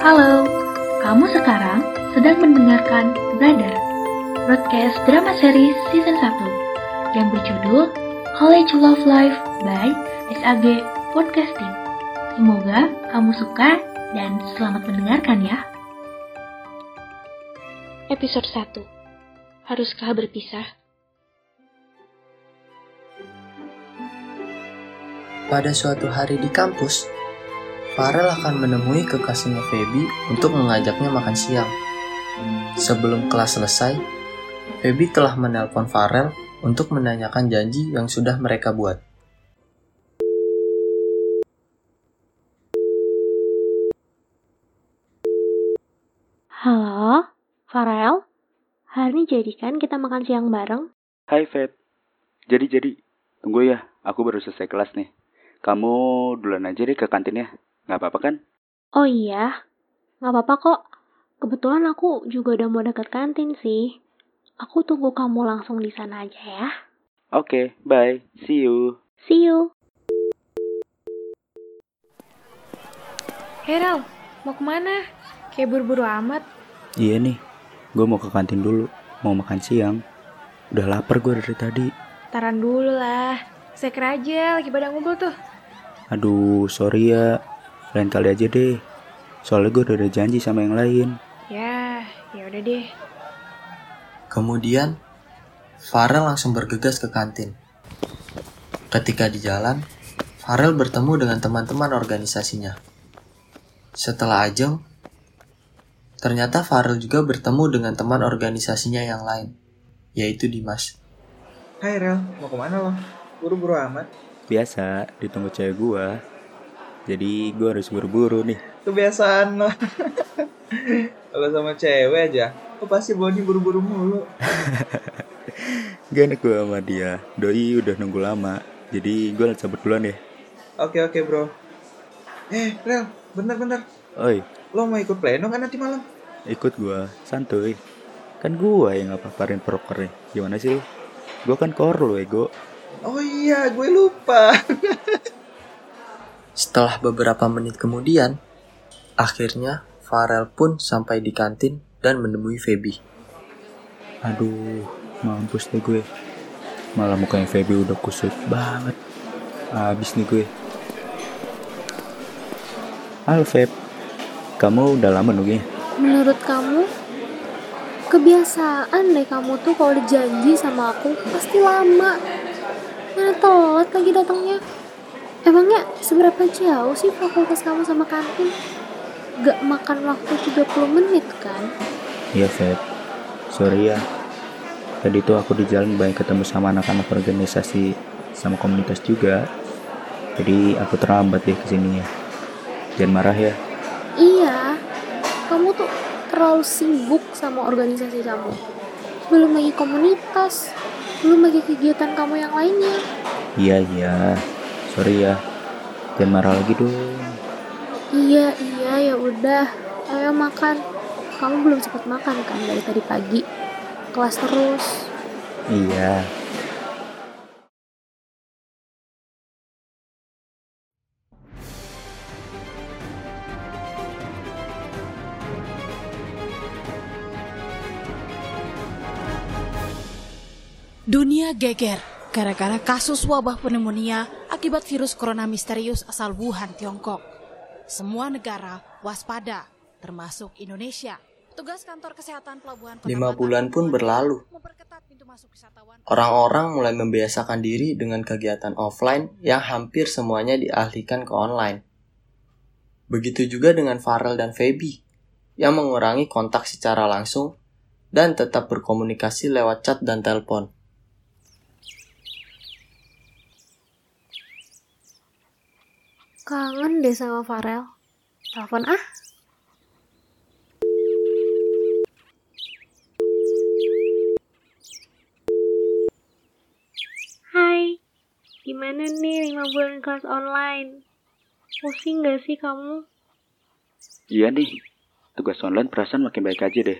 Halo, kamu sekarang sedang mendengarkan Brother, broadcast drama series season 1 yang berjudul College Love Life by SAG Podcasting. Semoga kamu suka dan selamat mendengarkan ya. Episode 1 Haruskah berpisah? Pada suatu hari di kampus, Farel akan menemui kekasihnya Feby untuk mengajaknya makan siang. Sebelum kelas selesai, Feby telah menelpon Farel untuk menanyakan janji yang sudah mereka buat. Halo, Farel? Hari ini jadi kan kita makan siang bareng? Hai Feb. Jadi jadi, tunggu ya, aku baru selesai kelas nih. Kamu duluan aja deh ke kantin ya, nggak apa-apa kan? Oh iya, nggak apa-apa kok. Kebetulan aku juga udah mau deket kantin sih. Aku tunggu kamu langsung di sana aja ya. Oke, bye, see you. See you. Hey Rel, mau ke mana? Kayak buru-buru amat. Iya nih, gue mau ke kantin dulu, mau makan siang. Udah lapar gue dari tadi. Taran dulu lah. Seker aja, lagi pada ngumpul tuh. Aduh, sorry ya, lain kali aja deh. Soalnya gue udah ada janji sama yang lain. Ya, ya udah deh. Kemudian, Farel langsung bergegas ke kantin. Ketika di jalan, Farel bertemu dengan teman-teman organisasinya. Setelah ajeng, ternyata Farel juga bertemu dengan teman organisasinya yang lain, yaitu Dimas. Hai Rel, mau ke mana lo? Buru-buru amat. Biasa, ditunggu cewek gue. Jadi gue harus buru-buru nih. Kebiasaan lo. Kalau sama cewek aja, lo pasti body buru-buru mulu. Gak enak gue sama dia. Doi udah nunggu lama. Jadi gue langsung cabut duluan ya. Oke oke bro. Eh Rel, bentar-bentar. Oi, Lo mau ikut pleno kan nanti malam? ikut gue. Santuy. Kan gue yang ngaparin prokernya. Gimana sih lu? Gue kan kor lu ego. Oh iya, gue lupa. Setelah beberapa menit kemudian, akhirnya Farel pun sampai di kantin dan menemui Feby. Aduh, mampus deh gue. Malah mukanya Feby udah kusut banget. Habis nih gue. Halo Feb, kamu udah lama nunggunya? Menurut kamu, kebiasaan deh kamu tuh kalau udah janji sama aku pasti lama. Mana telat lagi datangnya. Emangnya seberapa jauh sih fakultas kamu sama kantin? Gak makan waktu 30 menit kan? Iya Feb, sorry ya. Tadi tuh aku di jalan banyak ketemu sama anak-anak organisasi sama komunitas juga. Jadi aku terlambat deh ke sininya. Jangan marah ya. Iya, kamu tuh terlalu sibuk sama organisasi kamu. Belum lagi komunitas, belum lagi kegiatan kamu yang lainnya. Iya iya, sorry ya. Jangan marah lagi dong. Iya, iya, ya udah. Ayo makan. Kamu belum sempat makan kan dari tadi pagi? Kelas terus. Iya. Dunia geger gara-gara kasus wabah pneumonia akibat virus corona misterius asal Wuhan, Tiongkok. Semua negara waspada, termasuk Indonesia. Tugas kantor kesehatan pelabuhan Kota Lima bulan pun berlalu. Orang-orang mulai membiasakan diri dengan kegiatan offline yang hampir semuanya dialihkan ke online. Begitu juga dengan Farel dan Feby yang mengurangi kontak secara langsung dan tetap berkomunikasi lewat chat dan telepon. Kangen deh sama Farel. Telepon ah. Hai, gimana nih 5 bulan kelas online? Pusing gak sih kamu? Iya nih, tugas online perasaan makin baik aja deh.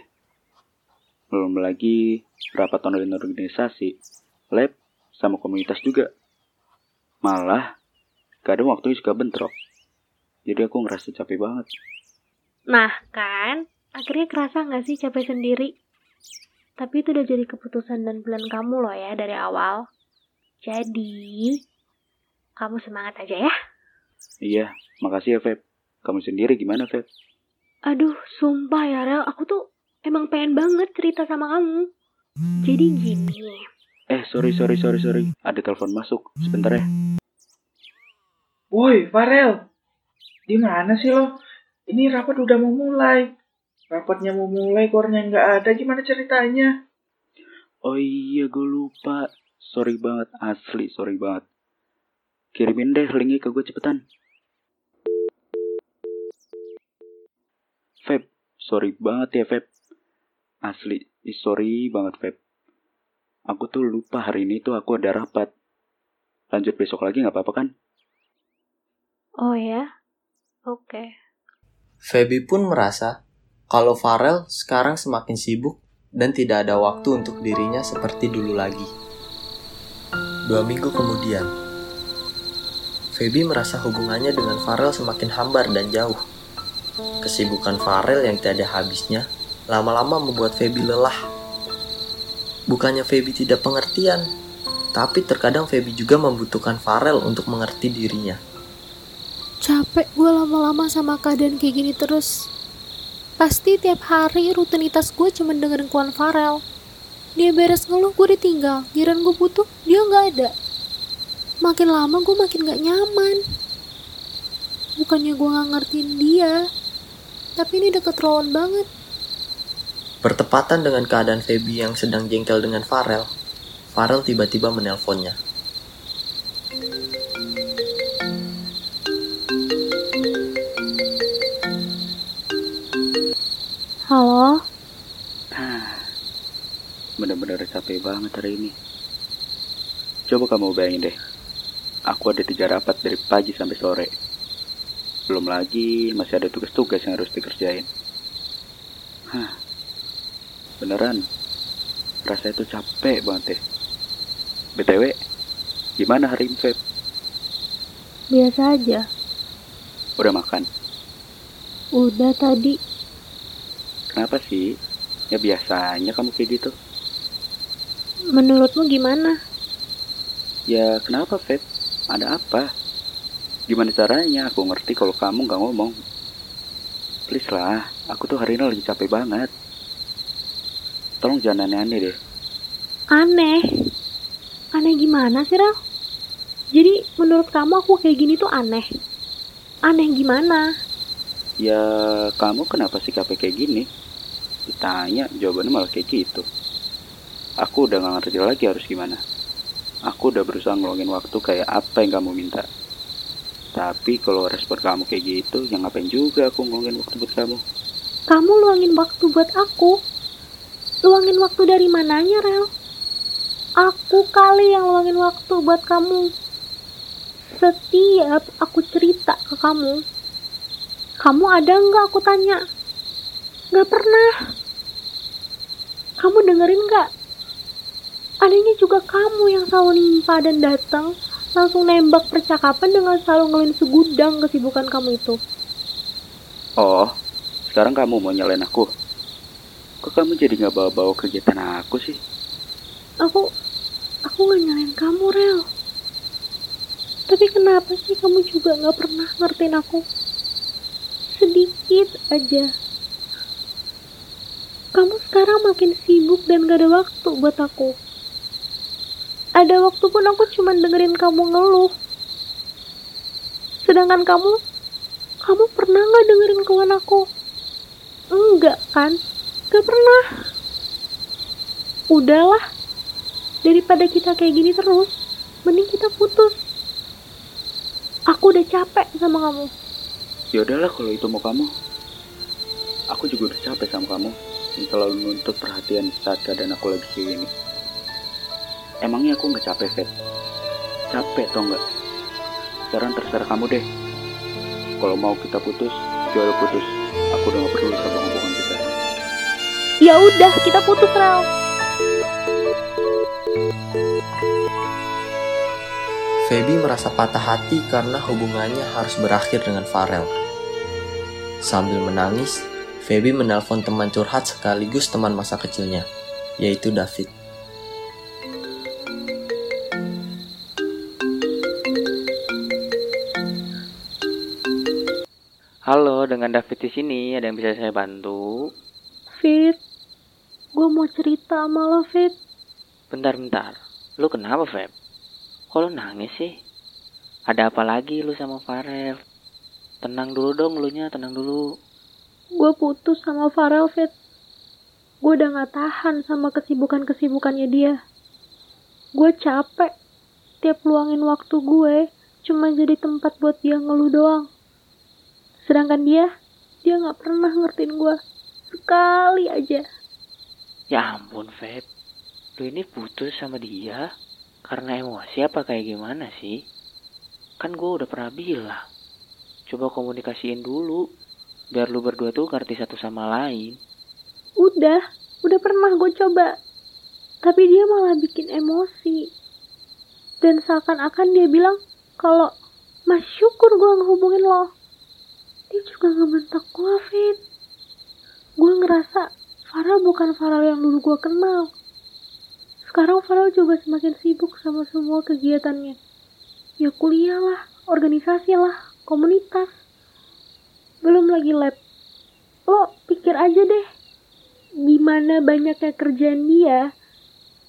Belum lagi rapat online organisasi, lab, sama komunitas juga. Malah, kadang waktunya suka bentrok. Jadi aku ngerasa capek banget. Nah kan, akhirnya kerasa nggak sih capek sendiri? Tapi itu udah jadi keputusan dan plan kamu loh ya dari awal. Jadi, kamu semangat aja ya. Iya, makasih ya, Feb. Kamu sendiri gimana, Feb? Aduh, sumpah ya Rel, aku tuh emang pengen banget cerita sama kamu. Jadi gini, Eh, sorry, sorry, sorry, sorry. Ada telepon masuk. Sebentar ya. Woi, Farel. Di mana sih lo? Ini rapat udah mau mulai. Rapatnya mau mulai, kornya nggak ada. Gimana ceritanya? Oh iya, gue lupa. Sorry banget, asli, sorry banget. Kirimin deh linknya ke gue cepetan. Feb, sorry banget ya, Feb. Asli, sorry banget, Feb. Aku tuh lupa hari ini tuh aku ada rapat. Lanjut besok lagi nggak apa-apa kan? Oh ya? Oke. Feby pun merasa kalau Farel sekarang semakin sibuk dan tidak ada waktu untuk dirinya seperti dulu lagi. Dua minggu kemudian, Feby merasa hubungannya dengan Farel semakin hambar dan jauh. Kesibukan Farel yang tiada habisnya lama-lama membuat Feby lelah. Bukannya Feby tidak pengertian, tapi terkadang Feby juga membutuhkan Farel untuk mengerti dirinya. Capek gue lama-lama sama keadaan kayak gini terus. Pasti tiap hari rutinitas gue cuma dengerin Kuan Farel. Dia beres ngeluh gue ditinggal, giran gue butuh, dia nggak ada. Makin lama gue makin gak nyaman. Bukannya gue gak ngertiin dia, tapi ini deket Rowan banget. Bertepatan dengan keadaan Feby yang sedang jengkel dengan Farel, Farel tiba-tiba menelponnya. Halo, Bener-bener capek banget hari ini. Coba kamu bayangin deh. Aku ada tiga rapat dari pagi sampai sore. Belum lagi masih ada tugas-tugas yang harus dikerjain. Hah. Beneran. Rasa itu capek banget deh. BTW, gimana hari ini, Feb? biasa aja. Udah makan? Udah tadi, Kenapa sih? Ya biasanya kamu kayak gitu. menurutmu gimana? Ya kenapa, Feb? Ada apa? Gimana caranya aku ngerti kalau kamu nggak ngomong? Please lah, aku tuh hari ini lagi capek banget. Tolong jangan aneh-aneh deh. Aneh. Aneh gimana sih, Rel? Jadi menurut kamu aku kayak gini tuh aneh? Aneh gimana? Ya kamu kenapa sikapnya kayak gini? Ditanya, jawabannya malah kayak gitu. Aku udah gak ngerti lagi harus gimana. Aku udah berusaha ngeluangin waktu kayak apa yang kamu minta. Tapi kalau respon kamu kayak gitu, ya ngapain juga aku ngeluangin waktu buat kamu. Kamu luangin waktu buat aku? Luangin waktu dari mananya, Rel? Aku kali yang luangin waktu buat kamu. Setiap aku cerita ke kamu, kamu ada nggak aku tanya? Nggak pernah. Kamu dengerin nggak? Adanya juga kamu yang selalu nimpa dan datang langsung nembak percakapan dengan selalu ngelin segudang kesibukan kamu itu. Oh, sekarang kamu mau nyalain aku? Kok kamu jadi nggak bawa-bawa kegiatan aku sih? Aku, aku gak nyalain kamu, Rel. Tapi kenapa sih kamu juga gak pernah ngertiin aku? Sedikit aja. Kamu sekarang makin sibuk dan gak ada waktu buat aku. Ada waktu pun aku cuma dengerin kamu ngeluh. Sedangkan kamu, kamu pernah gak dengerin keluhan aku? Enggak kan? Gak pernah. Udahlah, daripada kita kayak gini terus, mending kita putus. Aku udah capek sama kamu. Ya udahlah kalau itu mau kamu. Aku juga udah capek sama kamu yang selalu nuntut perhatian saat keadaan aku lagi kayak gini. Emangnya aku nggak capek, Feb? Capek tau nggak? Sekarang terserah kamu deh. Kalau mau kita putus, ya udah putus. Aku udah gak peduli sama hubungan kita. Ya udah, kita putus, Rel. Feby merasa patah hati karena hubungannya harus berakhir dengan Farel. Sambil menangis, Feby menelpon teman curhat sekaligus teman masa kecilnya, yaitu David. Halo, dengan David di sini. Ada yang bisa saya bantu? Fit, gue mau cerita sama lo, Fit. Bentar-bentar. Lu kenapa, Feb? Kok lu nangis sih? Ada apa lagi lu sama Farel? Tenang dulu dong lu nya, tenang dulu. Gue putus sama Farel, Fit. Gue udah gak tahan sama kesibukan-kesibukannya dia. Gue capek. Tiap luangin waktu gue, cuma jadi tempat buat dia ngeluh doang. Sedangkan dia, dia gak pernah ngertiin gue. Sekali aja. Ya ampun, Feb. Lu ini putus sama dia karena emosi apa kayak gimana sih? Kan gue udah pernah bilang. Coba komunikasiin dulu. Biar lu berdua tuh ngerti satu sama lain. Udah, udah pernah gue coba. Tapi dia malah bikin emosi. Dan seakan-akan dia bilang kalau Mas syukur gue ngehubungin lo. Dia juga ngebentak gue, Fit. Gue ngerasa Farah bukan Farah yang dulu gue kenal. Sekarang Farel juga semakin sibuk sama semua kegiatannya. Ya kuliah lah, organisasi lah, komunitas. Belum lagi lab. Lo pikir aja deh, gimana banyaknya kerjaan dia,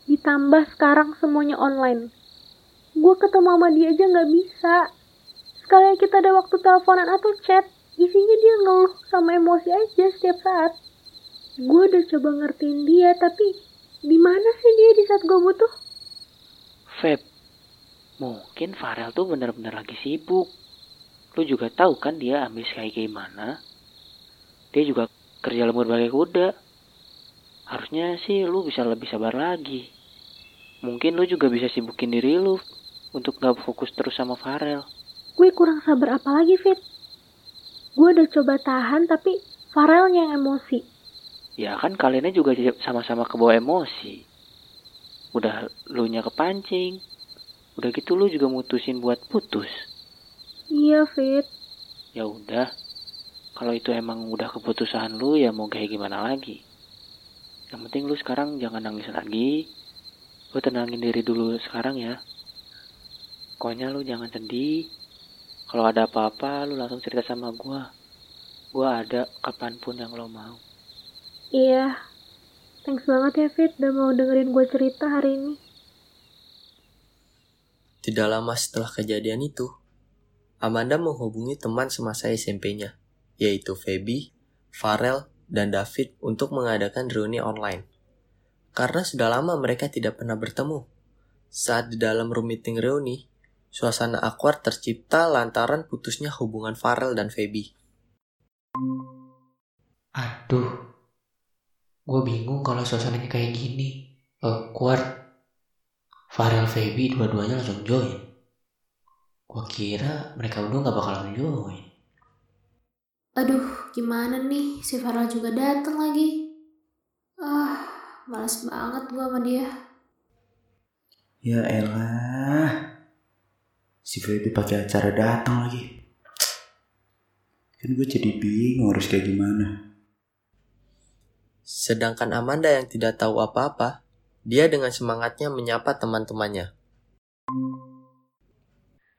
ditambah sekarang semuanya online. Gue ketemu sama dia aja nggak bisa. Sekalian kita ada waktu teleponan atau chat, isinya dia ngeluh sama emosi aja setiap saat. Gue udah coba ngertiin dia, tapi di mana sih dia di saat gue butuh? Feb, mungkin Farel tuh bener-bener lagi sibuk. Lu juga tahu kan dia ambis kayak gimana. Dia juga kerja lemur bagai kuda. Harusnya sih lu bisa lebih sabar lagi. Mungkin lu juga bisa sibukin diri lu untuk gak fokus terus sama Farel. Gue kurang sabar apa lagi, Fit? Gue udah coba tahan tapi Farel yang emosi. Ya kan kaliannya juga sama-sama kebawa emosi. Udah lu nya kepancing. Udah gitu lu juga mutusin buat putus. Iya, Fit. Ya udah. Kalau itu emang udah keputusan lu ya mau kayak gimana lagi. Yang penting lu sekarang jangan nangis lagi. Lu tenangin diri dulu sekarang ya. Pokoknya lu jangan sedih. Kalau ada apa-apa lu langsung cerita sama gua. Gua ada kapan pun yang lo mau. Iya, thanks banget ya Fit udah mau dengerin gue cerita hari ini. Tidak lama setelah kejadian itu, Amanda menghubungi teman semasa SMP-nya, yaitu Feby, Farel, dan David untuk mengadakan reuni online. Karena sudah lama mereka tidak pernah bertemu. Saat di dalam room meeting reuni, suasana awkward tercipta lantaran putusnya hubungan Farel dan Feby. Aduh, Gue bingung kalau suasananya kayak gini. Awkward. Farel Feby dua-duanya langsung join. Gue kira mereka berdua gak bakalan join. Aduh, gimana nih? Si Farel juga datang lagi. Ah, males banget gue sama dia. Ya elah. Si Feby pakai acara datang lagi. Kan gue jadi bingung harus kayak gimana. Sedangkan Amanda yang tidak tahu apa-apa, dia dengan semangatnya menyapa teman-temannya.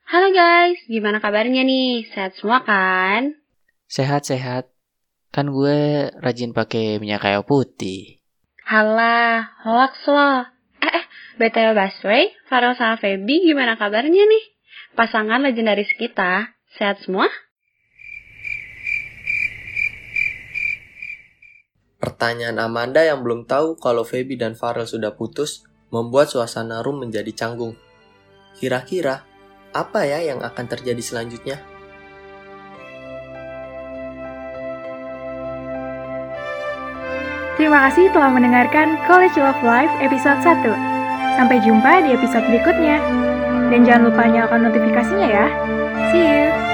Halo guys, gimana kabarnya nih? Sehat semua kan? Sehat-sehat. Kan gue rajin pakai minyak kayu putih. Halah, hoax loh. Eh, eh, BTW Basway, Farel sama Feby gimana kabarnya nih? Pasangan legendaris kita, sehat semua? Pertanyaan Amanda yang belum tahu kalau Feby dan Farel sudah putus membuat suasana room menjadi canggung. Kira-kira apa ya yang akan terjadi selanjutnya? Terima kasih telah mendengarkan College of Life episode 1. Sampai jumpa di episode berikutnya. Dan jangan lupa nyalakan notifikasinya ya. See you!